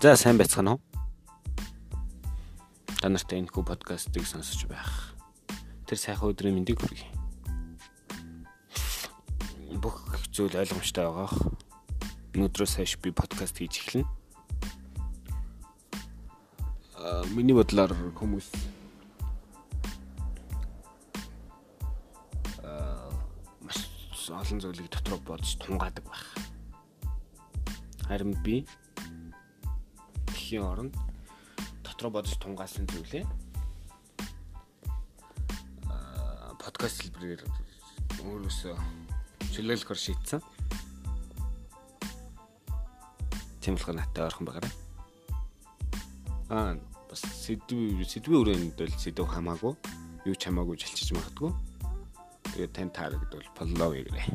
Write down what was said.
За сайн байцгаана уу? Та нартай энэ хүү подкастыг сонсож байх. Тэр сайхан өдрийн мэндийг хүргэе. Бүх зүйл ойлгомжтой байгаах. Өнөөдрөөс хойш би подкаст хийж эхэлнэ. Аа миний бодлоор хүмүүс аа маш олон зүйлийг дотроо бодож тунгаадаг байх. Харин би дэлхийн оронд дотроо бодож тунгаасан зүйлээ аа подкаст хэлбэрээр өөрөөсөө чөлөөлөхөр шийдсэн. Тийм болохоор наттай ойрхон байгаарай. Аа бас сэдв сэдвийн өрөөнд бол сэдв хамаагүй юу ч хамаагүй жилчиж магадгүй. Тэгээд тань таарагдвал follow хийгээрэй.